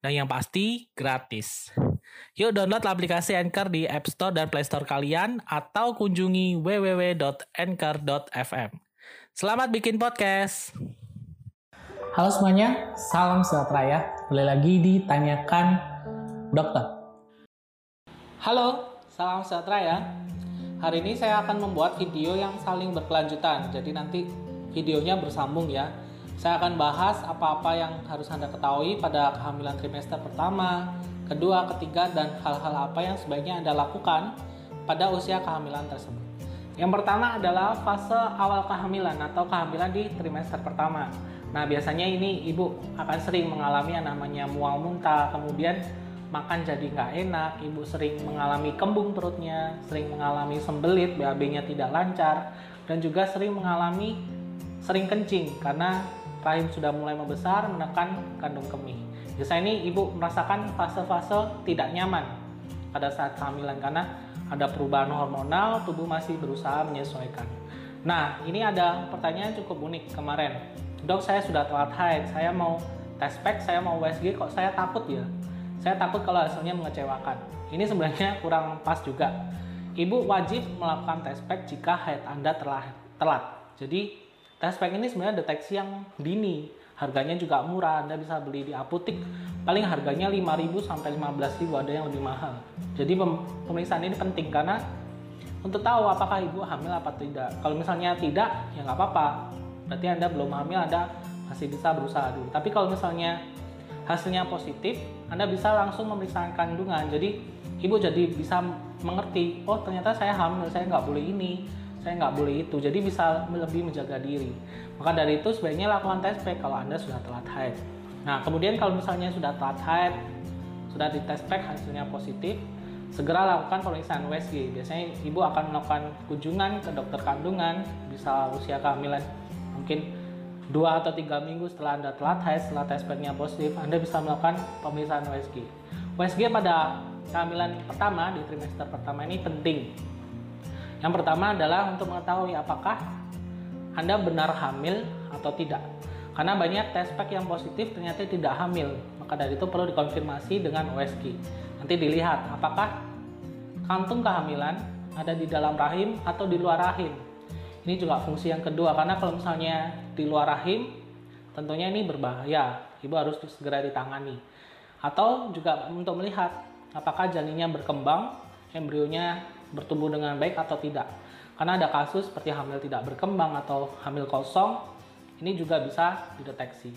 Dan yang pasti, gratis. Yuk download aplikasi Anchor di App Store dan Play Store kalian atau kunjungi www.anchor.fm. Selamat bikin podcast. Halo semuanya, salam sejahtera ya. Boleh lagi ditanyakan dokter. Halo, salam sejahtera ya. Hari ini saya akan membuat video yang saling berkelanjutan. Jadi nanti videonya bersambung ya. Saya akan bahas apa-apa yang harus Anda ketahui pada kehamilan trimester pertama, kedua, ketiga, dan hal-hal apa yang sebaiknya Anda lakukan pada usia kehamilan tersebut. Yang pertama adalah fase awal kehamilan atau kehamilan di trimester pertama. Nah, biasanya ini ibu akan sering mengalami yang namanya mual muntah, kemudian makan jadi nggak enak, ibu sering mengalami kembung perutnya, sering mengalami sembelit, BAB-nya tidak lancar, dan juga sering mengalami sering kencing karena rahim sudah mulai membesar menekan kandung kemih. Biasanya ini ibu merasakan fase-fase tidak nyaman pada saat kehamilan karena ada perubahan hormonal, tubuh masih berusaha menyesuaikan. Nah, ini ada pertanyaan cukup unik kemarin. Dok, saya sudah telat haid, saya mau tes pack, saya mau USG, kok saya takut ya? Saya takut kalau hasilnya mengecewakan. Ini sebenarnya kurang pas juga. Ibu wajib melakukan tes pack jika haid Anda telah telat. Jadi Tes pack ini sebenarnya deteksi yang dini. Harganya juga murah, Anda bisa beli di apotik. Paling harganya 5.000 sampai 15.000, ada yang lebih mahal. Jadi pemeriksaan ini penting karena untuk tahu apakah ibu hamil apa tidak. Kalau misalnya tidak, ya nggak apa-apa. Berarti Anda belum hamil, Anda masih bisa berusaha dulu. Tapi kalau misalnya hasilnya positif, Anda bisa langsung memeriksa kandungan. Jadi ibu jadi bisa mengerti, oh ternyata saya hamil, saya nggak boleh ini, saya nggak boleh itu. Jadi bisa lebih menjaga diri. Maka dari itu sebaiknya lakukan tes pack kalau anda sudah telat haid. Nah kemudian kalau misalnya sudah telat haid sudah di tes pack hasilnya positif segera lakukan pemeriksaan USG biasanya ibu akan melakukan kunjungan ke dokter kandungan bisa usia kehamilan mungkin dua atau tiga minggu setelah anda telat haid setelah tes packnya positif anda bisa melakukan pemeriksaan USG USG pada kehamilan pertama di trimester pertama ini penting yang pertama adalah untuk mengetahui apakah Anda benar hamil atau tidak. Karena banyak tes pack yang positif ternyata tidak hamil. Maka dari itu perlu dikonfirmasi dengan OSG. Nanti dilihat apakah kantung kehamilan ada di dalam rahim atau di luar rahim. Ini juga fungsi yang kedua karena kalau misalnya di luar rahim tentunya ini berbahaya. Ibu harus segera ditangani. Atau juga untuk melihat apakah janinnya berkembang, embrionya bertumbuh dengan baik atau tidak. Karena ada kasus seperti hamil tidak berkembang atau hamil kosong, ini juga bisa dideteksi.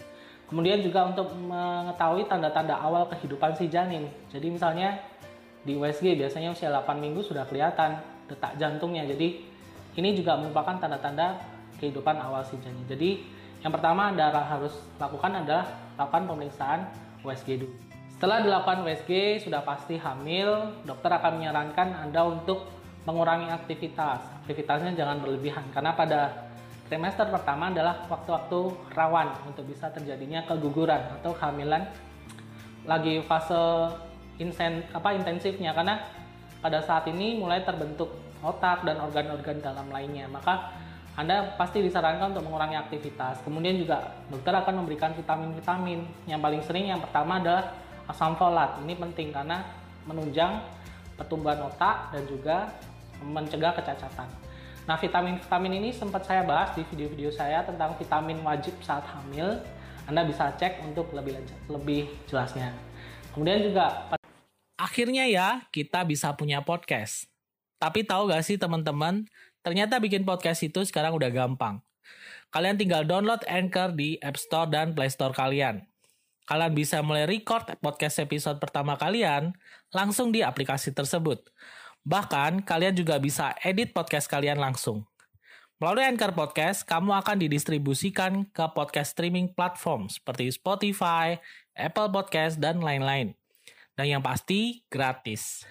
Kemudian juga untuk mengetahui tanda-tanda awal kehidupan si janin. Jadi misalnya di USG biasanya usia 8 minggu sudah kelihatan detak jantungnya. Jadi ini juga merupakan tanda-tanda kehidupan awal si janin. Jadi yang pertama Anda harus lakukan adalah lakukan pemeriksaan USG dulu. Setelah dilakukan USG, sudah pasti hamil, dokter akan menyarankan Anda untuk mengurangi aktivitas. Aktivitasnya jangan berlebihan, karena pada trimester pertama adalah waktu-waktu rawan untuk bisa terjadinya keguguran atau kehamilan. Lagi fase insen, apa intensifnya karena pada saat ini mulai terbentuk otak dan organ-organ dalam lainnya. Maka anda pasti disarankan untuk mengurangi aktivitas. Kemudian juga dokter akan memberikan vitamin-vitamin. Yang paling sering yang pertama adalah asam folat. Ini penting karena menunjang pertumbuhan otak dan juga mencegah kecacatan. Nah, vitamin-vitamin ini sempat saya bahas di video-video saya tentang vitamin wajib saat hamil. Anda bisa cek untuk lebih lebih jelasnya. Kemudian juga akhirnya ya kita bisa punya podcast. Tapi tahu gak sih teman-teman, ternyata bikin podcast itu sekarang udah gampang. Kalian tinggal download Anchor di App Store dan Play Store kalian kalian bisa mulai record podcast episode pertama kalian langsung di aplikasi tersebut. Bahkan, kalian juga bisa edit podcast kalian langsung. Melalui Anchor Podcast, kamu akan didistribusikan ke podcast streaming platform seperti Spotify, Apple Podcast, dan lain-lain. Dan yang pasti gratis.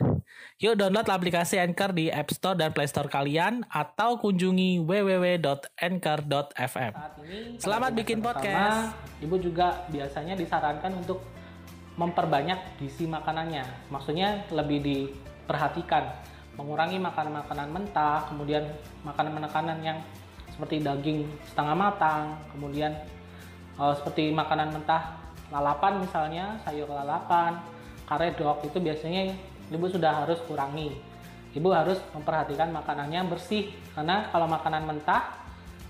Yuk download aplikasi Anchor di App Store dan Play Store kalian atau kunjungi www.anchor.fm. Selamat bikin podcast. Ibu juga biasanya disarankan untuk memperbanyak gizi makanannya. Maksudnya lebih diperhatikan, mengurangi makanan-makanan mentah, kemudian makanan-makanan yang seperti daging setengah matang, kemudian uh, seperti makanan mentah lalapan misalnya, sayur lalapan, karedok itu biasanya ibu sudah harus kurangi. Ibu harus memperhatikan makanannya bersih karena kalau makanan mentah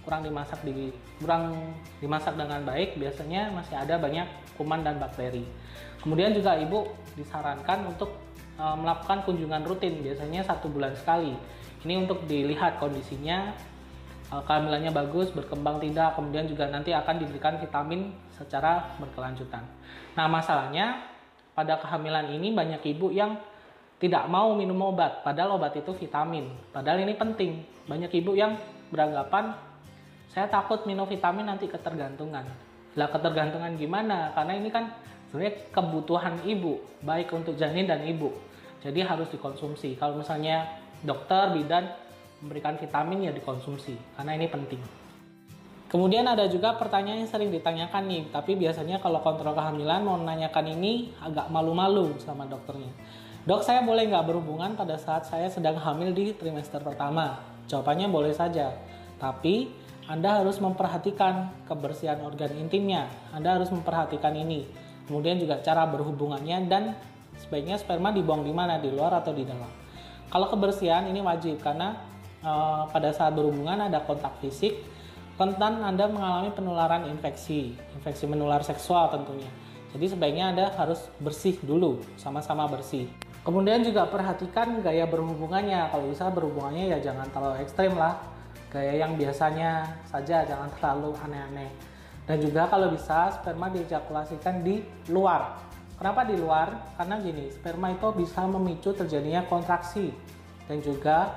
kurang dimasak di kurang dimasak dengan baik biasanya masih ada banyak kuman dan bakteri. Kemudian juga ibu disarankan untuk e, melakukan kunjungan rutin biasanya satu bulan sekali. Ini untuk dilihat kondisinya e, kehamilannya bagus, berkembang tidak, kemudian juga nanti akan diberikan vitamin secara berkelanjutan. Nah masalahnya pada kehamilan ini banyak ibu yang tidak mau minum obat, padahal obat itu vitamin. Padahal ini penting. Banyak ibu yang beranggapan saya takut minum vitamin nanti ketergantungan. Lah ketergantungan gimana? Karena ini kan sebenarnya kebutuhan ibu, baik untuk janin dan ibu. Jadi harus dikonsumsi. Kalau misalnya dokter, bidan memberikan vitamin ya dikonsumsi karena ini penting. Kemudian ada juga pertanyaan yang sering ditanyakan nih, tapi biasanya kalau kontrol kehamilan mau menanyakan ini agak malu-malu sama dokternya. Dok, saya boleh nggak berhubungan pada saat saya sedang hamil di trimester pertama? Jawabannya boleh saja. Tapi Anda harus memperhatikan kebersihan organ intimnya. Anda harus memperhatikan ini. Kemudian juga cara berhubungannya dan sebaiknya sperma dibuang di mana, di luar atau di dalam. Kalau kebersihan ini wajib karena e, pada saat berhubungan ada kontak fisik, rentan Anda mengalami penularan infeksi, infeksi menular seksual tentunya. Jadi sebaiknya Anda harus bersih dulu, sama-sama bersih. Kemudian juga perhatikan gaya berhubungannya. Kalau bisa berhubungannya ya jangan terlalu ekstrim lah. Gaya yang biasanya saja, jangan terlalu aneh-aneh. Dan juga kalau bisa sperma diejakulasikan di luar. Kenapa di luar? Karena gini, sperma itu bisa memicu terjadinya kontraksi dan juga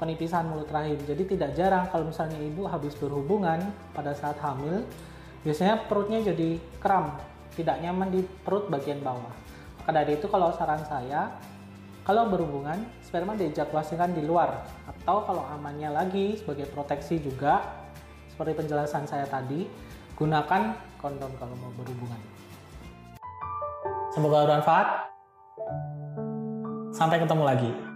penipisan mulut rahim. Jadi tidak jarang kalau misalnya ibu habis berhubungan pada saat hamil, biasanya perutnya jadi kram, tidak nyaman di perut bagian bawah. Maka dari itu kalau saran saya, kalau berhubungan, sperma diejakulasikan di luar. Atau kalau amannya lagi sebagai proteksi juga, seperti penjelasan saya tadi, gunakan kondom kalau mau berhubungan. Semoga bermanfaat. Sampai ketemu lagi.